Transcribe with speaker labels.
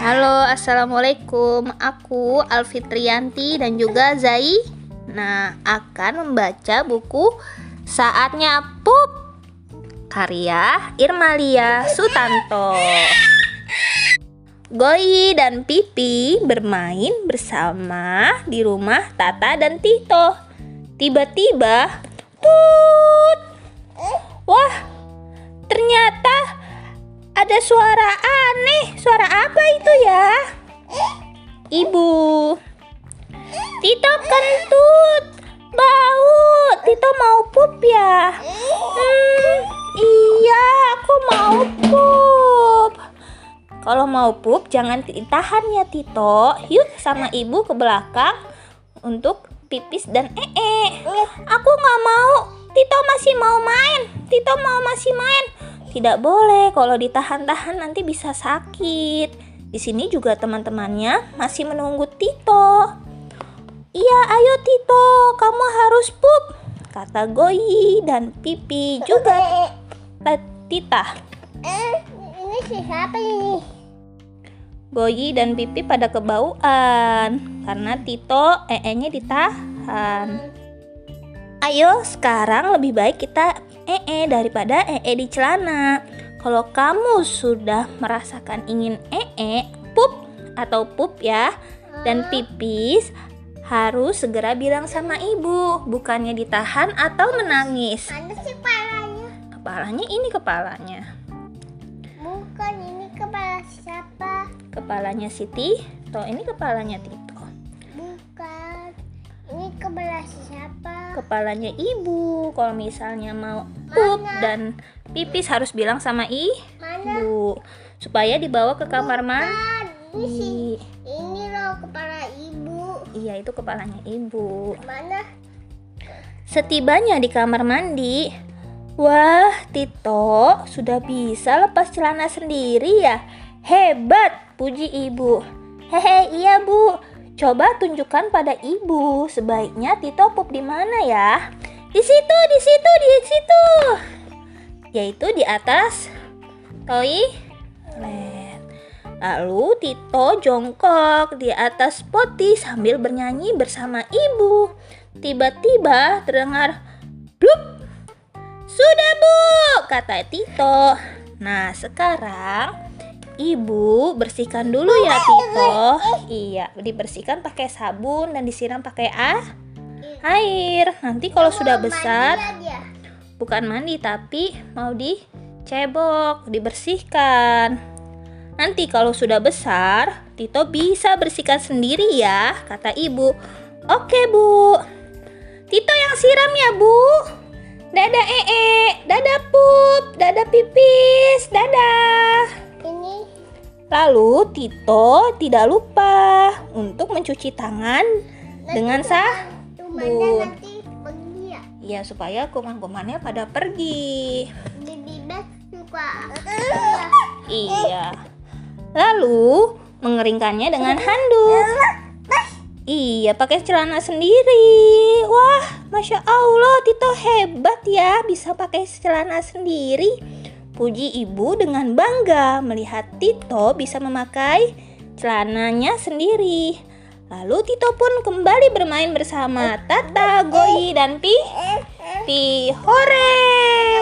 Speaker 1: Halo, assalamualaikum. Aku Alfitrianti dan juga Zai. Nah, akan membaca buku Saatnya Pup karya Irmalia Sutanto. Goyi dan Pipi bermain bersama di rumah Tata dan Tito. Tiba-tiba, tut. Wah, ada suara aneh. Suara apa itu ya? Ibu. Tito kentut. Bau. Tito mau pup ya? Hmm, iya, aku mau pup. Kalau mau pup jangan ditahan ya Tito. Yuk sama ibu ke belakang untuk pipis dan ee. Aku nggak mau. Tito masih mau main. Tito mau masih main. Tidak boleh kalau ditahan-tahan nanti bisa sakit. Di sini juga teman-temannya masih menunggu Tito. Iya, ayo Tito, kamu harus pup, kata Goyi dan Pipi juga. Tita.
Speaker 2: Ini siapa ini?
Speaker 1: Goyi dan Pipi pada kebauan karena Tito ee-nya ditahan. Ayo sekarang lebih baik kita ee daripada ee di celana. Kalau kamu sudah merasakan ingin ee, pup atau pup ya, dan pipis harus segera bilang sama ibu, bukannya ditahan atau menangis.
Speaker 2: Mana sih kepalanya?
Speaker 1: Kepalanya ini kepalanya.
Speaker 2: Bukan ini kepala siapa?
Speaker 1: Kepalanya Siti, toh ini kepalanya Tito.
Speaker 2: Bukan. Ini kepala siapa?
Speaker 1: Kepalanya ibu. Kalau misalnya mau pup
Speaker 2: Mana?
Speaker 1: dan pipis harus bilang sama
Speaker 2: Mana?
Speaker 1: ibu supaya dibawa ke kamar mandi.
Speaker 2: Ini loh kepala ibu.
Speaker 1: Iya, itu kepalanya ibu.
Speaker 2: Mana?
Speaker 1: Setibanya di kamar mandi, wah, Tito sudah bisa lepas celana sendiri ya. Hebat, puji ibu. Hehe, iya bu. Coba tunjukkan pada ibu. Sebaiknya Tito pup di mana ya? Di situ, di situ, di situ. Yaitu di atas toilet. Lalu Tito jongkok di atas poti sambil bernyanyi bersama ibu. Tiba-tiba terdengar blup. Sudah bu, kata Tito. Nah sekarang ibu bersihkan dulu ya Tito. Iya, dibersihkan pakai sabun dan disiram pakai ah air. Nanti kalau sudah besar, bukan mandi tapi mau dicebok, dibersihkan. Nanti kalau sudah besar, Tito bisa bersihkan sendiri ya, kata ibu. Oke bu, Tito yang siram ya bu. Dadah ee, dadah pup, dadah pipis, dadah. Lalu Tito tidak lupa untuk mencuci tangan dengan
Speaker 2: nanti pergi ya.
Speaker 1: Ya supaya kuman-kumannya pada pergi. Iya. Lalu mengeringkannya dengan handuk. Iya, pakai celana sendiri. Wah, masya Allah, Tito hebat ya, bisa pakai celana sendiri. Puji ibu dengan bangga melihat Tito bisa memakai celananya sendiri. Lalu Tito pun kembali bermain bersama Tata, Goyi, dan Pi. Pi, hore!